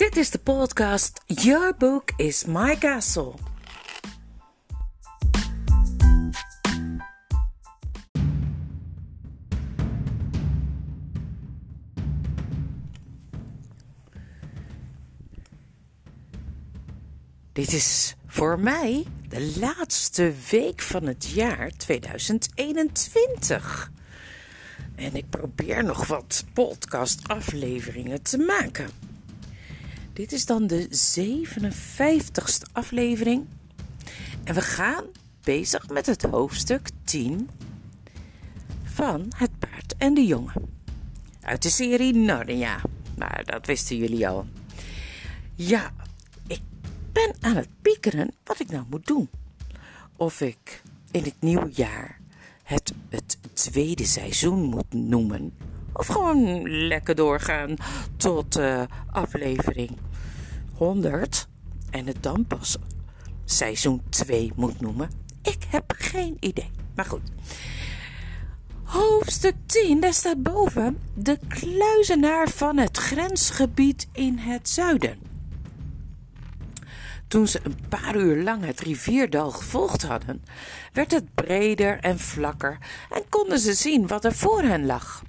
Dit is de podcast Your Book is My Castle. Dit is voor mij de laatste week van het jaar 2021. En ik probeer nog wat podcastafleveringen te maken. Dit is dan de 57ste aflevering. En we gaan bezig met het hoofdstuk 10 van Het paard en de jongen. Uit de serie Narnia. Maar dat wisten jullie al. Ja, ik ben aan het piekeren wat ik nou moet doen. Of ik in het nieuwe jaar het, het tweede seizoen moet noemen. Of gewoon lekker doorgaan tot uh, aflevering 100 en het dan pas seizoen 2 moet noemen. Ik heb geen idee. Maar goed. Hoofdstuk 10, daar staat boven de kluizenaar van het grensgebied in het zuiden. Toen ze een paar uur lang het rivierdal gevolgd hadden, werd het breder en vlakker en konden ze zien wat er voor hen lag.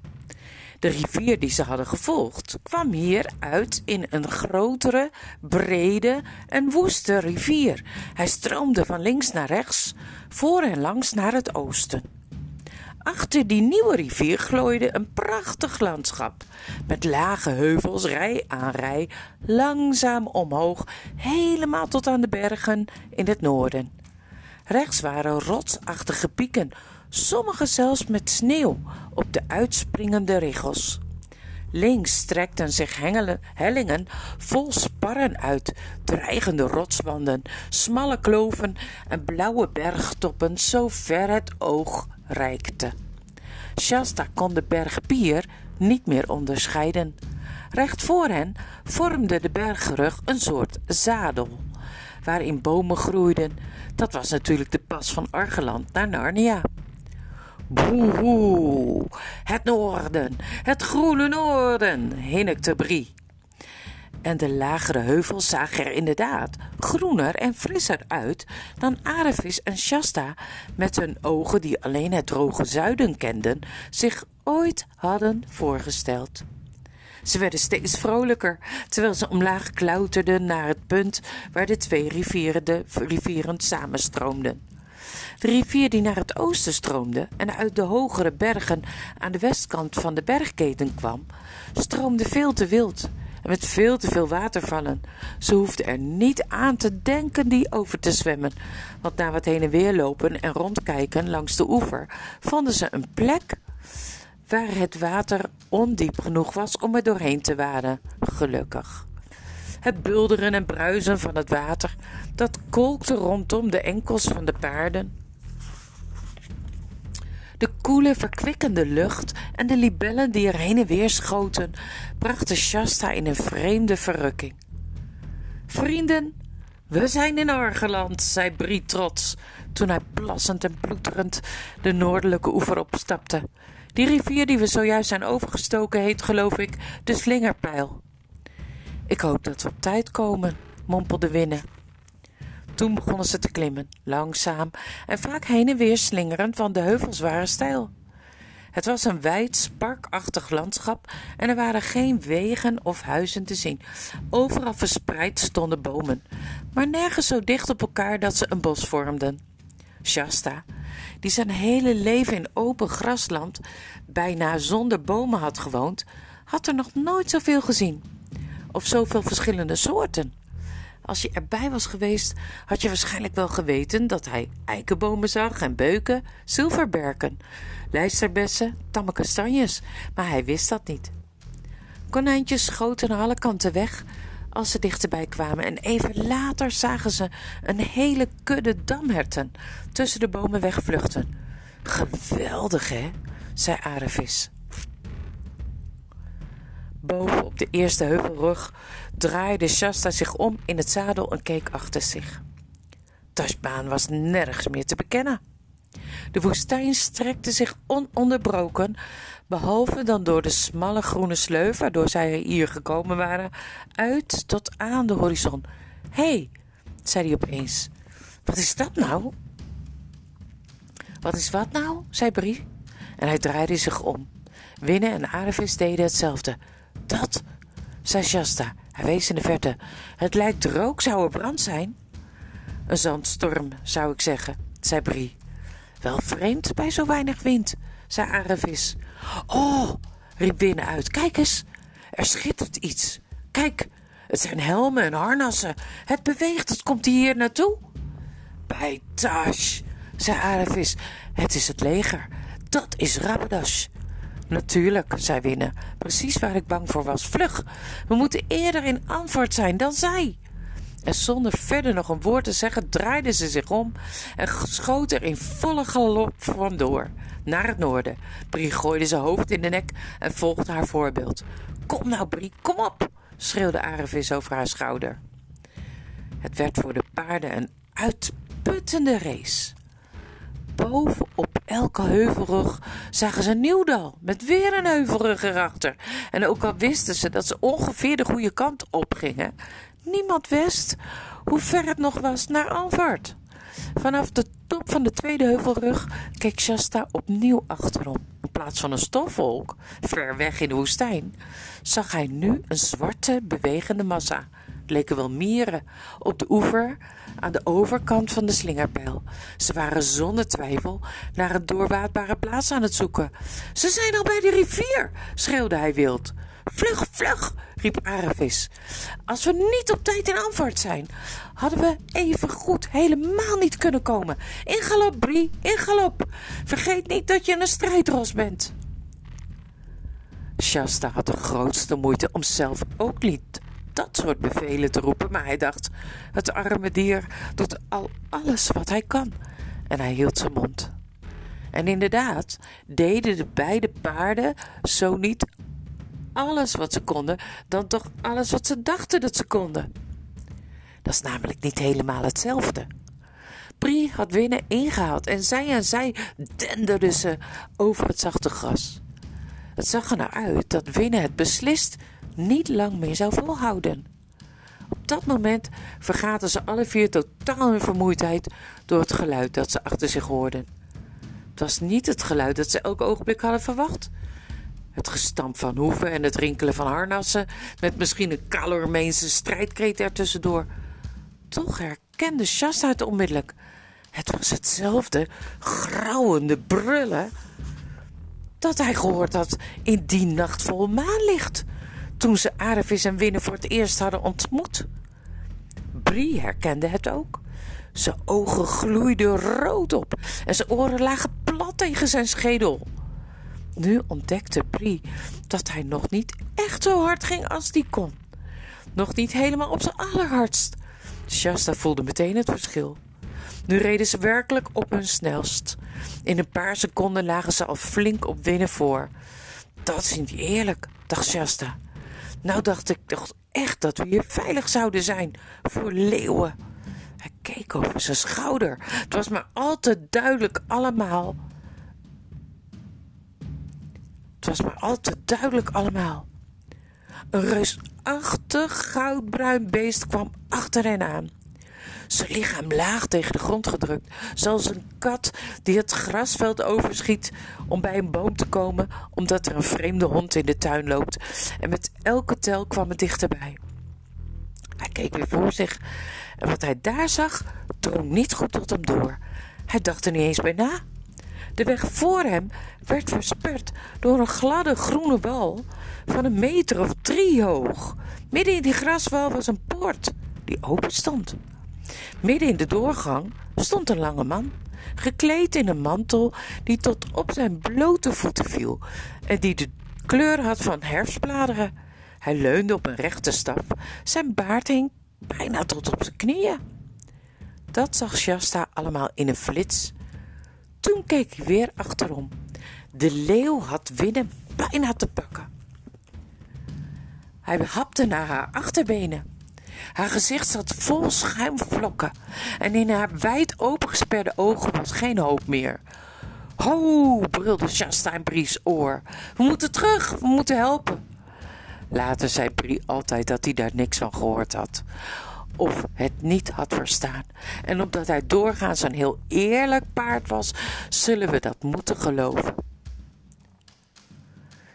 De rivier die ze hadden gevolgd kwam hier uit in een grotere, brede en woeste rivier. Hij stroomde van links naar rechts, voor en langs naar het oosten. Achter die nieuwe rivier glooide een prachtig landschap, met lage heuvels rij aan rij, langzaam omhoog, helemaal tot aan de bergen in het noorden. Rechts waren rotsachtige pieken, sommige zelfs met sneeuw op de uitspringende riggels. Links strekten zich hengelen, hellingen vol sparren uit, dreigende rotswanden, smalle kloven en blauwe bergtoppen zo ver het oog reikte. Shasta kon de berg Pier niet meer onderscheiden. Recht voor hen vormde de bergrug een soort zadel, waarin bomen groeiden. Dat was natuurlijk de pas van Argeland naar Narnia. Boehoe, het noorden, het groene noorden, hinnikte Brie. En de lagere heuvels zagen er inderdaad groener en frisser uit dan Arevis en Shasta met hun ogen die alleen het droge zuiden kenden, zich ooit hadden voorgesteld. Ze werden steeds vrolijker, terwijl ze omlaag klauterden naar het punt waar de twee rivieren, de rivieren samenstroomden. De rivier die naar het oosten stroomde en uit de hogere bergen aan de westkant van de bergketen kwam, stroomde veel te wild en met veel te veel watervallen. Ze hoefden er niet aan te denken die over te zwemmen, want na wat heen en weer lopen en rondkijken langs de oever vonden ze een plek waar het water ondiep genoeg was om er doorheen te waden. Gelukkig. Het bulderen en bruisen van het water, dat kolkte rondom de enkels van de paarden. De koele, verkwikkende lucht en de libellen die er heen en weer schoten, brachten Shasta in een vreemde verrukking. Vrienden, we zijn in Argeland, zei Brie trots, toen hij plassend en ploeterend de noordelijke oever opstapte. Die rivier die we zojuist zijn overgestoken heet, geloof ik, de Slingerpijl. Ik hoop dat we op tijd komen, mompelde Winnen. Toen begonnen ze te klimmen, langzaam en vaak heen en weer slingerend, want de heuvels waren steil. Het was een wijd, sparkachtig landschap en er waren geen wegen of huizen te zien. Overal verspreid stonden bomen, maar nergens zo dicht op elkaar dat ze een bos vormden. Shasta, die zijn hele leven in open grasland bijna zonder bomen had gewoond, had er nog nooit zoveel gezien. Of zoveel verschillende soorten. Als je erbij was geweest, had je waarschijnlijk wel geweten dat hij eikenbomen zag en beuken, zilverberken, lijsterbessen, tamme kastanjes, maar hij wist dat niet. Konijntjes schoten aan alle kanten weg als ze dichterbij kwamen en even later zagen ze een hele kudde damherten tussen de bomen wegvluchten. Geweldig, hè? zei Arevis. Boven op de eerste heuvelrug draaide Shasta zich om in het zadel en keek achter zich. Tashbaan was nergens meer te bekennen. De woestijn strekte zich ononderbroken, behalve dan door de smalle groene sleuf waardoor zij hier gekomen waren, uit tot aan de horizon. Hé, hey, zei hij opeens, wat is dat nou? Wat is wat nou? zei Brie. En hij draaide zich om. Winne en Arevis deden hetzelfde. Dat, zei Shasta. Hij wees in de verte. Het lijkt rook, zou er brand zijn? Een zandstorm, zou ik zeggen, zei Brie. Wel vreemd bij zo weinig wind, zei Arevis. Oh, riep Winne uit. Kijk eens, er schittert iets. Kijk, het zijn helmen en harnassen. Het beweegt, het komt hier naartoe. Bij Tash, zei Arevis. Het is het leger. Dat is Rabadas. Natuurlijk, zei Winne. Precies waar ik bang voor was. Vlug, we moeten eerder in antwoord zijn dan zij. En zonder verder nog een woord te zeggen, draaide ze zich om en schoot er in volle galop vandoor, naar het noorden. Brie gooide zijn hoofd in de nek en volgde haar voorbeeld. Kom nou, Brie, kom op, schreeuwde Arevis over haar schouder. Het werd voor de paarden een uitputtende race. Boven op elke heuvelrug zagen ze een nieuw dal met weer een heuvelrug erachter. En ook al wisten ze dat ze ongeveer de goede kant op gingen, niemand wist hoe ver het nog was naar Anvart. Vanaf de top van de tweede heuvelrug keek Shasta opnieuw achterom. Plaats van een stofwolk, ver weg in de woestijn, zag hij nu een zwarte, bewegende massa. Het leken wel mieren op de oever aan de overkant van de slingerpijl. Ze waren zonder twijfel naar een doorwaadbare plaats aan het zoeken. Ze zijn al bij de rivier, schreeuwde hij wild. Vlug, vlug, riep Aravis. Als we niet op tijd in Antwoord zijn, hadden we even goed helemaal niet kunnen komen. In galop, Brie, in galop. Vergeet niet dat je een strijdros bent. Shasta had de grootste moeite om zelf ook niet dat soort bevelen te roepen, maar hij dacht: het arme dier doet al alles wat hij kan. En hij hield zijn mond. En inderdaad deden de beide paarden zo niet alles wat ze konden, dan toch alles wat ze dachten dat ze konden. Dat is namelijk niet helemaal hetzelfde. Brie had Winnen ingehaald en zij en zij denderden ze over het zachte gras. Het zag er naar uit dat Winnen het beslist niet lang meer zou volhouden. Op dat moment vergaten ze alle vier totaal hun vermoeidheid door het geluid dat ze achter zich hoorden. Het was niet het geluid dat ze elk ogenblik hadden verwacht. Het gestamp van hoeven en het rinkelen van harnassen, met misschien een Calormeense strijdkreet ertussendoor. Toch herkende Shasta het onmiddellijk. Het was hetzelfde grauwende brullen dat hij gehoord had in die nacht vol maanlicht toen ze Arevis en Winnen voor het eerst hadden ontmoet. Brie herkende het ook. Zijn ogen gloeiden rood op en zijn oren lagen plat tegen zijn schedel. Nu ontdekte Brie dat hij nog niet echt zo hard ging als die kon. Nog niet helemaal op zijn allerhardst. Shasta voelde meteen het verschil. Nu reden ze werkelijk op hun snelst. In een paar seconden lagen ze al flink op winnen voor. Dat is niet eerlijk, dacht Shasta. Nou dacht ik toch echt dat we hier veilig zouden zijn voor leeuwen. Hij keek over zijn schouder. Het was maar al te duidelijk allemaal. Het was maar al te duidelijk allemaal. Een reusachtig goudbruin beest kwam achter hen aan zijn lichaam laag tegen de grond gedrukt, zoals een kat die het grasveld overschiet om bij een boom te komen, omdat er een vreemde hond in de tuin loopt. En met elke tel kwam het dichterbij. Hij keek weer voor zich en wat hij daar zag, drong niet goed tot hem door. Hij dacht er niet eens bij na. De weg voor hem werd versperd door een gladde groene wal van een meter of drie hoog. Midden in die graswal was een poort die open stond. Midden in de doorgang stond een lange man, gekleed in een mantel die tot op zijn blote voeten viel en die de kleur had van herfstbladeren. Hij leunde op een rechte staf, zijn baard hing bijna tot op zijn knieën. Dat zag Shasta allemaal in een flits. Toen keek hij weer achterom. De leeuw had Willem bijna te pakken. Hij hapte naar haar achterbenen. Haar gezicht zat vol schuimvlokken en in haar wijd opengesperde ogen was geen hoop meer. Ho, brulde Shasta Brie's oor. We moeten terug, we moeten helpen. Later zei Brie altijd dat hij daar niks van gehoord had. Of het niet had verstaan. En omdat hij doorgaans een heel eerlijk paard was, zullen we dat moeten geloven.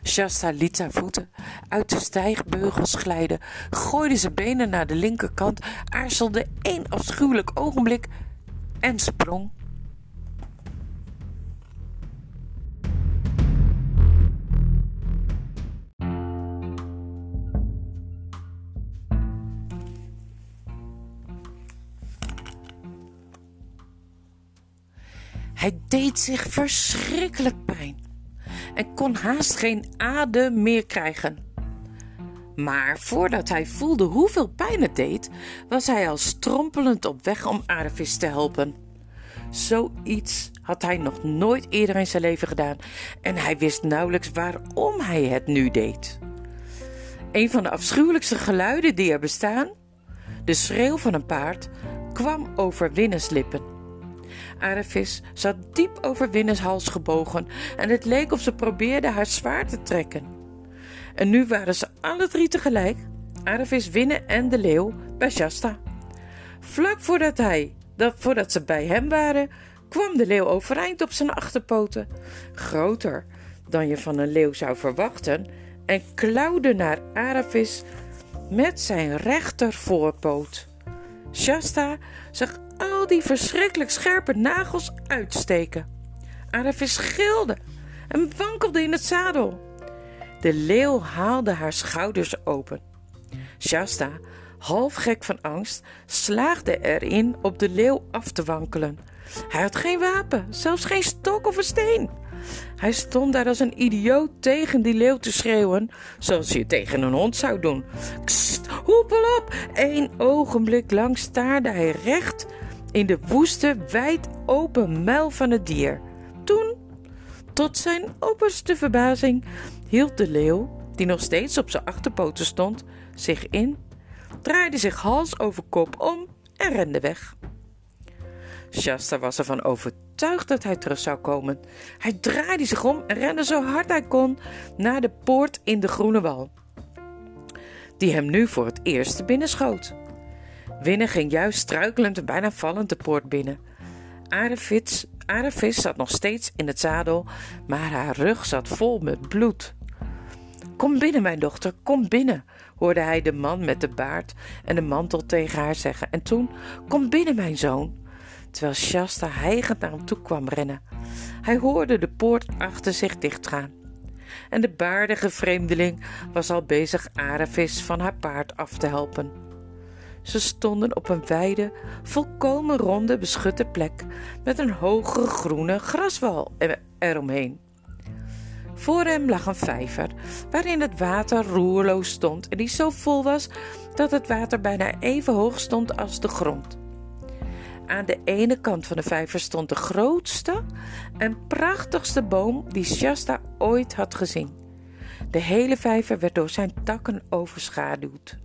Shasta liet zijn voeten uit de stijgbeugels glijden, gooide zijn benen naar de linkerkant, aarzelde één afschuwelijk ogenblik en sprong. Deed zich verschrikkelijk pijn en kon haast geen adem meer krijgen. Maar voordat hij voelde hoeveel pijn het deed, was hij al strompelend op weg om Aardevis te helpen. Zoiets had hij nog nooit eerder in zijn leven gedaan en hij wist nauwelijks waarom hij het nu deed. Een van de afschuwelijkste geluiden die er bestaan, de schreeuw van een paard, kwam over Winnes lippen. Arevis zat diep over Winnes hals gebogen en het leek of ze probeerde haar zwaar te trekken. En nu waren ze alle drie tegelijk, Arevis, Winne en de leeuw, bij Shasta. Vlak voordat hij, dat, voordat ze bij hem waren, kwam de leeuw overeind op zijn achterpoten, groter dan je van een leeuw zou verwachten, en klauwde naar Aravis met zijn rechter voorpoot. Shasta zag al die verschrikkelijk scherpe nagels uitsteken. Aravis gilde en wankelde in het zadel. De leeuw haalde haar schouders open. Shasta, half gek van angst, slaagde erin op de leeuw af te wankelen. Hij had geen wapen, zelfs geen stok of een steen. Hij stond daar als een idioot tegen die leeuw te schreeuwen, zoals je tegen een hond zou doen. Kst, hoepel op! Eén ogenblik lang staarde hij recht in de woeste, wijd open muil van het dier. Toen, tot zijn opperste verbazing, hield de leeuw, die nog steeds op zijn achterpoten stond, zich in, draaide zich hals over kop om en rende weg. Shasta was ervan overtuigd dat hij terug zou komen. Hij draaide zich om en rende zo hard hij kon naar de poort in de groene wal, die hem nu voor het eerst binnenschoot. Winne ging juist struikelend en bijna vallend de poort binnen. Arevis zat nog steeds in het zadel, maar haar rug zat vol met bloed. Kom binnen, mijn dochter, kom binnen, hoorde hij de man met de baard en de mantel tegen haar zeggen. En toen, kom binnen, mijn zoon, terwijl Shasta hijgend naar hem toe kwam rennen. Hij hoorde de poort achter zich dichtgaan. En de baardige vreemdeling was al bezig Arevis van haar paard af te helpen. Ze stonden op een wijde, volkomen ronde, beschutte plek met een hoge groene graswal eromheen. Voor hem lag een vijver waarin het water roerloos stond en die zo vol was dat het water bijna even hoog stond als de grond. Aan de ene kant van de vijver stond de grootste en prachtigste boom die Shasta ooit had gezien. De hele vijver werd door zijn takken overschaduwd.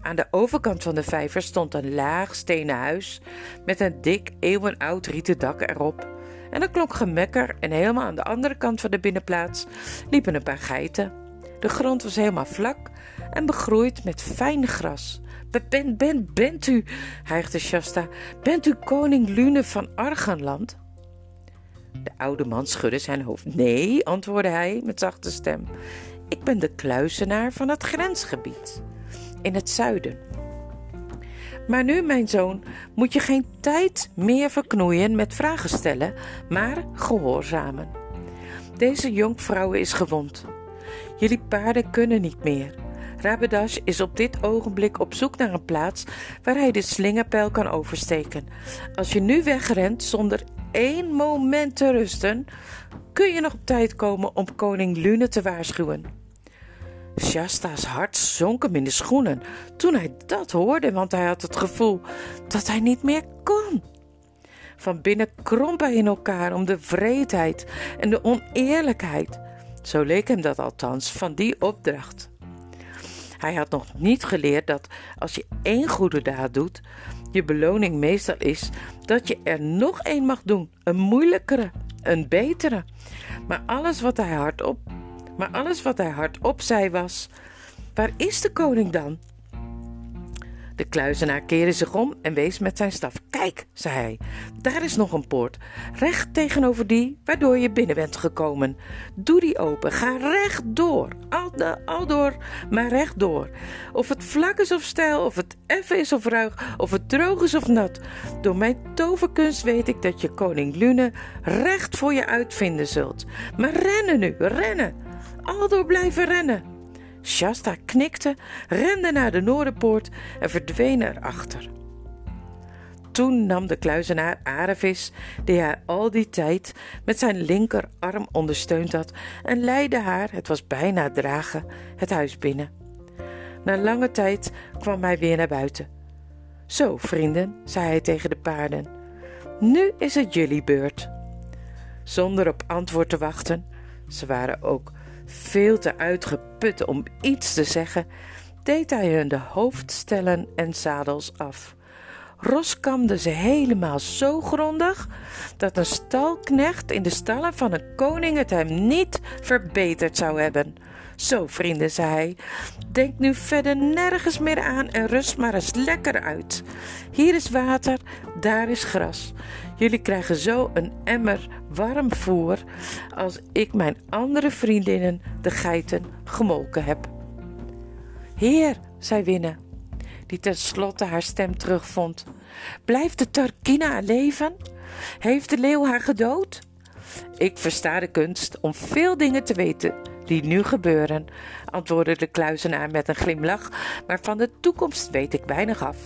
Aan de overkant van de vijver stond een laag stenen huis met een dik eeuwenoud rieten dak erop. En er klonk gemekker en helemaal aan de andere kant van de binnenplaats liepen een paar geiten. De grond was helemaal vlak en begroeid met fijn gras. Bent, bent, bent u, hijgde Shasta, bent u koning Lune van Argenland? De oude man schudde zijn hoofd. Nee, antwoordde hij met zachte stem. Ik ben de kluizenaar van het grensgebied in het zuiden. Maar nu, mijn zoon, moet je geen tijd meer verknoeien met vragen stellen, maar gehoorzamen. Deze jonkvrouw is gewond. Jullie paarden kunnen niet meer. Rabedash is op dit ogenblik op zoek naar een plaats waar hij de slingerpijl kan oversteken. Als je nu wegrent zonder één moment te rusten, kun je nog op tijd komen om koning Lune te waarschuwen. Shasta's hart zonk hem in de schoenen toen hij dat hoorde, want hij had het gevoel dat hij niet meer kon. Van binnen kromp hij in elkaar om de vreedheid en de oneerlijkheid. Zo leek hem dat althans van die opdracht. Hij had nog niet geleerd dat als je één goede daad doet, je beloning meestal is dat je er nog één mag doen, een moeilijkere, een betere. Maar alles wat hij hardop, maar alles wat hij hardop zei was: Waar is de koning dan? De kluizenaar keerde zich om en wees met zijn staf. Kijk, zei hij, daar is nog een poort. Recht tegenover die waardoor je binnen bent gekomen. Doe die open, ga recht door. Al, door, maar recht door. Of het vlak is of stijl, of het effen is of ruig, of het droog is of nat. Door mijn toverkunst weet ik dat je koning Lune recht voor je uitvinden zult. Maar rennen nu, rennen. Door blijven rennen. Shasta knikte, rende naar de Noorderpoort en verdween erachter. Toen nam de kluizenaar Arevis, die haar al die tijd met zijn linkerarm ondersteund had, en leidde haar, het was bijna dragen, het huis binnen. Na lange tijd kwam hij weer naar buiten. Zo, vrienden, zei hij tegen de paarden, nu is het jullie beurt. Zonder op antwoord te wachten, ze waren ook veel te uitgeput om iets te zeggen, deed hij hun de hoofdstellen en zadels af. Ros kamde ze helemaal zo grondig dat een stalknecht in de stallen van een koning het hem niet verbeterd zou hebben. Zo, vrienden, zei hij, denk nu verder nergens meer aan en rust maar eens lekker uit. Hier is water, daar is gras. Jullie krijgen zo een emmer warm voer als ik mijn andere vriendinnen, de geiten, gemolken heb. Heer, zei Winne, die tenslotte haar stem terugvond, blijft de Tarkina leven? Heeft de leeuw haar gedood? Ik versta de kunst om veel dingen te weten die nu gebeuren, antwoordde de kluizenaar met een glimlach, maar van de toekomst weet ik weinig af.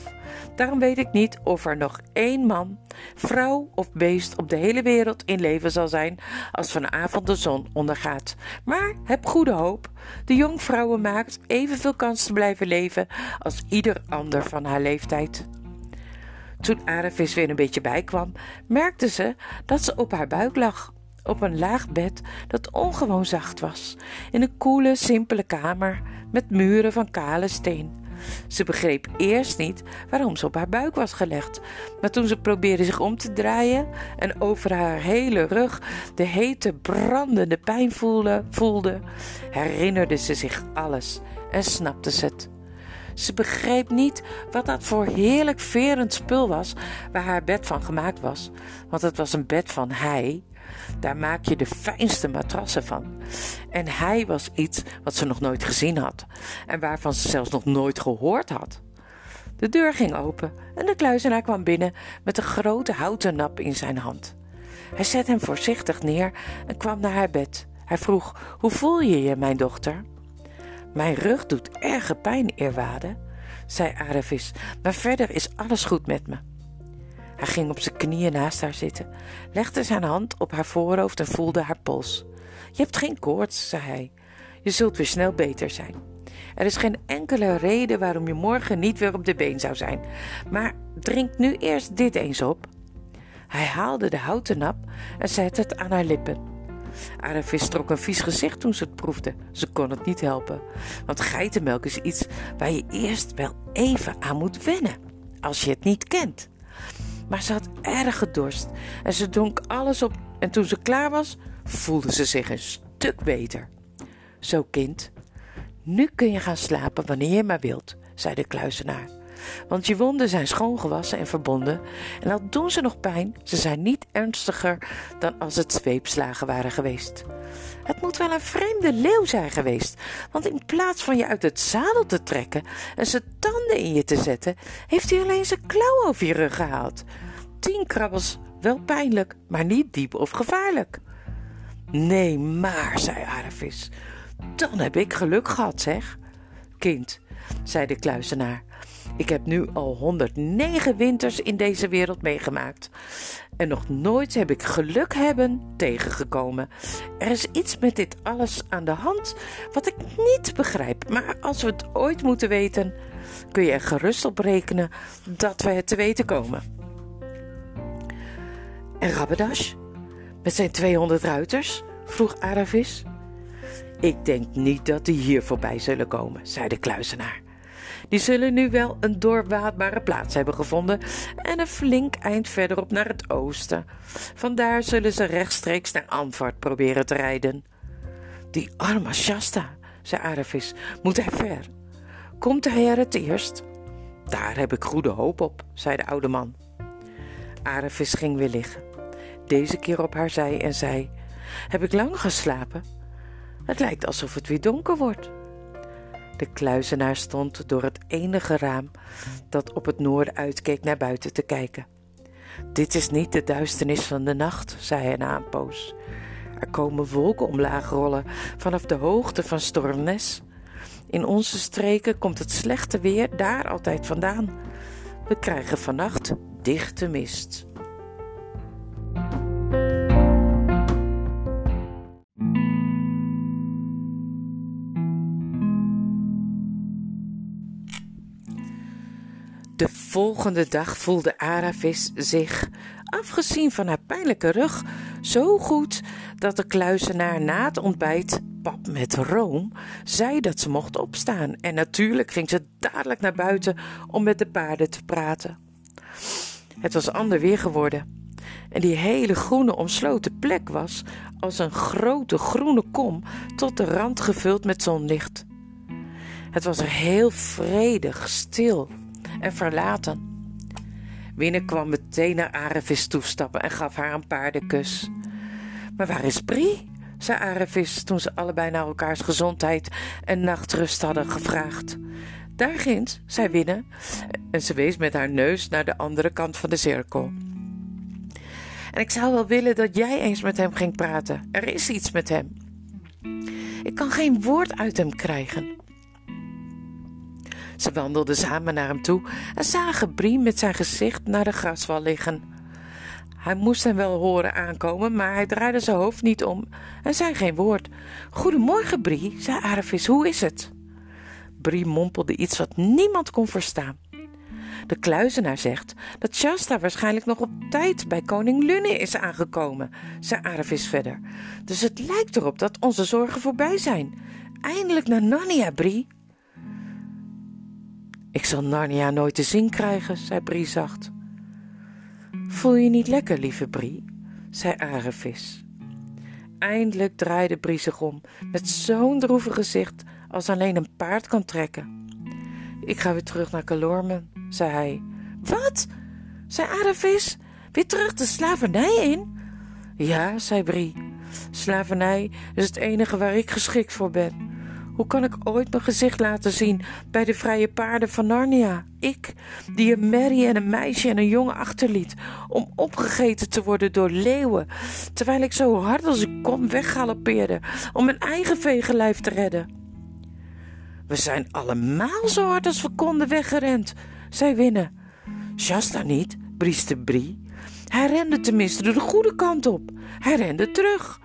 Daarom weet ik niet of er nog één man, vrouw of beest op de hele wereld in leven zal zijn als vanavond de zon ondergaat. Maar heb goede hoop. De jonkvrouwen maakt evenveel kans te blijven leven als ieder ander van haar leeftijd. Toen Arevis weer een beetje bijkwam, merkte ze dat ze op haar buik lag op een laag bed dat ongewoon zacht was, in een koele, simpele kamer met muren van kale steen. Ze begreep eerst niet waarom ze op haar buik was gelegd, maar toen ze probeerde zich om te draaien en over haar hele rug de hete, brandende pijn voelde, voelde herinnerde ze zich alles en snapte ze het. Ze begreep niet wat dat voor heerlijk verend spul was waar haar bed van gemaakt was, want het was een bed van hij daar maak je de fijnste matrassen van. En hij was iets wat ze nog nooit gezien had en waarvan ze zelfs nog nooit gehoord had. De deur ging open en de kluizenaar kwam binnen met een grote houten nap in zijn hand. Hij zette hem voorzichtig neer en kwam naar haar bed. Hij vroeg: Hoe voel je je, mijn dochter? Mijn rug doet erge pijn, eerwaarde, zei Arevis, maar verder is alles goed met me. Hij ging op zijn knieën naast haar zitten, legde zijn hand op haar voorhoofd en voelde haar pols. Je hebt geen koorts, zei hij. Je zult weer snel beter zijn. Er is geen enkele reden waarom je morgen niet weer op de been zou zijn. Maar drink nu eerst dit eens op. Hij haalde de houten nap en zette het aan haar lippen. Aravis trok een vies gezicht toen ze het proefde. Ze kon het niet helpen, want geitenmelk is iets waar je eerst wel even aan moet wennen, als je het niet kent. Maar ze had erge dorst en ze dronk alles op. En toen ze klaar was, voelde ze zich een stuk beter. Zo, kind, nu kun je gaan slapen wanneer je maar wilt, zei de kluizenaar. Want je wonden zijn schoongewassen en verbonden. En al doen ze nog pijn, ze zijn niet ernstiger dan als het zweepslagen waren geweest. Het moet wel een vreemde leeuw zijn geweest, want in plaats van je uit het zadel te trekken en zijn tanden in je te zetten, heeft hij alleen zijn klauw over je rug gehaald. Tien krabbels, wel pijnlijk, maar niet diep of gevaarlijk. Nee, maar, zei Aravis, dan heb ik geluk gehad, zeg. Kind, zei de kluizenaar, ik heb nu al 109 winters in deze wereld meegemaakt. En nog nooit heb ik geluk hebben tegengekomen. Er is iets met dit alles aan de hand wat ik niet begrijp. Maar als we het ooit moeten weten, kun je er gerust op rekenen dat we het te weten komen. En Rabbedash? Met zijn 200 ruiters? vroeg Aravis. Ik denk niet dat die hier voorbij zullen komen, zei de kluizenaar. Die zullen nu wel een doorwaadbare plaats hebben gevonden en een flink eind verderop naar het oosten. Vandaar zullen ze rechtstreeks naar Antwoord proberen te rijden. Die arme Shasta, zei Aravis, moet hij ver? Komt hij er het eerst? Daar heb ik goede hoop op, zei de oude man. Aravis ging weer liggen, deze keer op haar zij en zei: Heb ik lang geslapen? Het lijkt alsof het weer donker wordt. De kluizenaar stond door het enige raam dat op het noorden uitkeek naar buiten te kijken. Dit is niet de duisternis van de nacht, zei hij na een poos. Er komen wolken omlaag rollen vanaf de hoogte van Stormnes. In onze streken komt het slechte weer daar altijd vandaan. We krijgen vannacht dichte mist. De volgende dag voelde Aravis zich, afgezien van haar pijnlijke rug, zo goed dat de kluizenaar na het ontbijt pap met room zei dat ze mocht opstaan. En natuurlijk ging ze dadelijk naar buiten om met de paarden te praten. Het was ander weer geworden. En die hele groene omsloten plek was als een grote groene kom tot de rand gevuld met zonlicht. Het was er heel vredig, stil en verlaten. Winne kwam meteen naar Arevis toestappen en gaf haar een paardenkus. Maar waar is Brie? zei Arevis toen ze allebei naar elkaars gezondheid en nachtrust hadden gevraagd. Daar ginds, zei Winne, en ze wees met haar neus naar de andere kant van de cirkel. En ik zou wel willen dat jij eens met hem ging praten. Er is iets met hem. Ik kan geen woord uit hem krijgen. Ze wandelden samen naar hem toe en zagen Brie met zijn gezicht naar de graswal liggen. Hij moest hem wel horen aankomen, maar hij draaide zijn hoofd niet om en zei geen woord. Goedemorgen, Brie, zei Aravis, hoe is het? Brie mompelde iets wat niemand kon verstaan. De kluizenaar zegt dat Shasta waarschijnlijk nog op tijd bij koning Lune is aangekomen, zei Aravis verder. Dus het lijkt erop dat onze zorgen voorbij zijn. Eindelijk naar Narnia, Brie. Ik zal Narnia nooit te zien krijgen, zei Brie zacht. Voel je niet lekker, lieve Brie? zei Arevis. Eindelijk draaide Brie zich om, met zo'n droevig gezicht als alleen een paard kan trekken. Ik ga weer terug naar Calormen, zei hij. Wat? zei Arevis. Weer terug de slavernij in? Ja, zei Brie. Slavernij is het enige waar ik geschikt voor ben. Hoe kan ik ooit mijn gezicht laten zien bij de vrije paarden van Narnia? Ik, die een merrie en een meisje en een jongen achterliet om opgegeten te worden door leeuwen, terwijl ik zo hard als ik kon weggalopeerde om mijn eigen vegenlijf te redden. We zijn allemaal zo hard als we konden weggerend, zei Winne. Shasta niet, brieste Brie. Hij rende tenminste de goede kant op. Hij rende terug.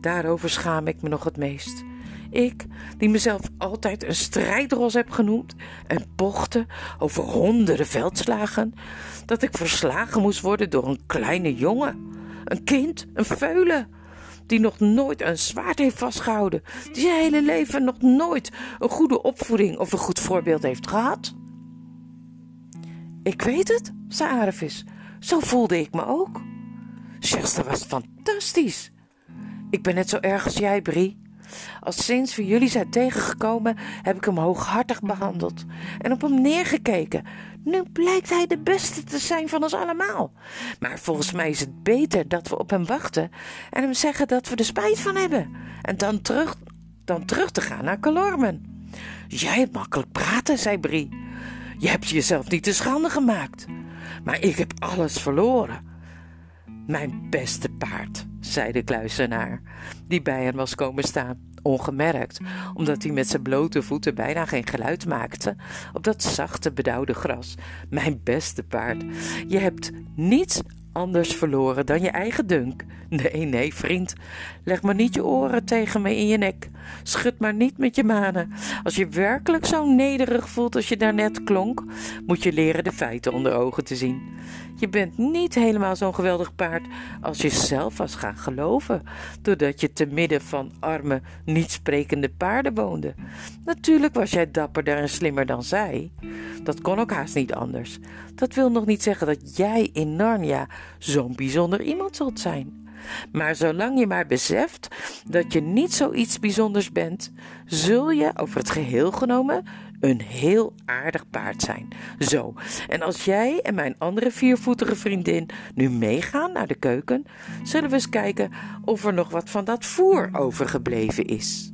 Daarover schaam ik me nog het meest. Ik, die mezelf altijd een strijdros heb genoemd en pochte over honderden veldslagen, dat ik verslagen moest worden door een kleine jongen, een kind, een veulen, die nog nooit een zwaard heeft vastgehouden, die zijn hele leven nog nooit een goede opvoeding of een goed voorbeeld heeft gehad. Ik weet het, zei Arevis. Zo voelde ik me ook. Chester was fantastisch. Ik ben net zo erg als jij, Brie. Als sinds we jullie zijn tegengekomen, heb ik hem hooghartig behandeld en op hem neergekeken. Nu blijkt hij de beste te zijn van ons allemaal. Maar volgens mij is het beter dat we op hem wachten en hem zeggen dat we er spijt van hebben. En dan terug, dan terug te gaan naar Calormen. Jij hebt makkelijk praten, zei Brie. Je hebt jezelf niet te schande gemaakt. Maar ik heb alles verloren. Mijn beste paard, zei de kluizenaar, die bij hen was komen staan, ongemerkt, omdat hij met zijn blote voeten bijna geen geluid maakte op dat zachte, bedauwde gras. Mijn beste paard, je hebt niets anders verloren dan je eigen dunk. Nee, nee, vriend. Leg maar niet je oren tegen me in je nek. Schud maar niet met je manen. Als je werkelijk zo nederig voelt als je daarnet klonk, moet je leren de feiten onder ogen te zien. Je bent niet helemaal zo'n geweldig paard als je zelf was gaan geloven, doordat je te midden van arme, niet sprekende paarden woonde. Natuurlijk was jij dapperder en slimmer dan zij. Dat kon ook haast niet anders. Dat wil nog niet zeggen dat jij in Narnia zo'n bijzonder iemand zult zijn. Maar zolang je maar beseft dat je niet zoiets bijzonders bent, zul je over het geheel genomen een heel aardig paard zijn. Zo, en als jij en mijn andere viervoetige vriendin nu meegaan naar de keuken, zullen we eens kijken of er nog wat van dat voer overgebleven is.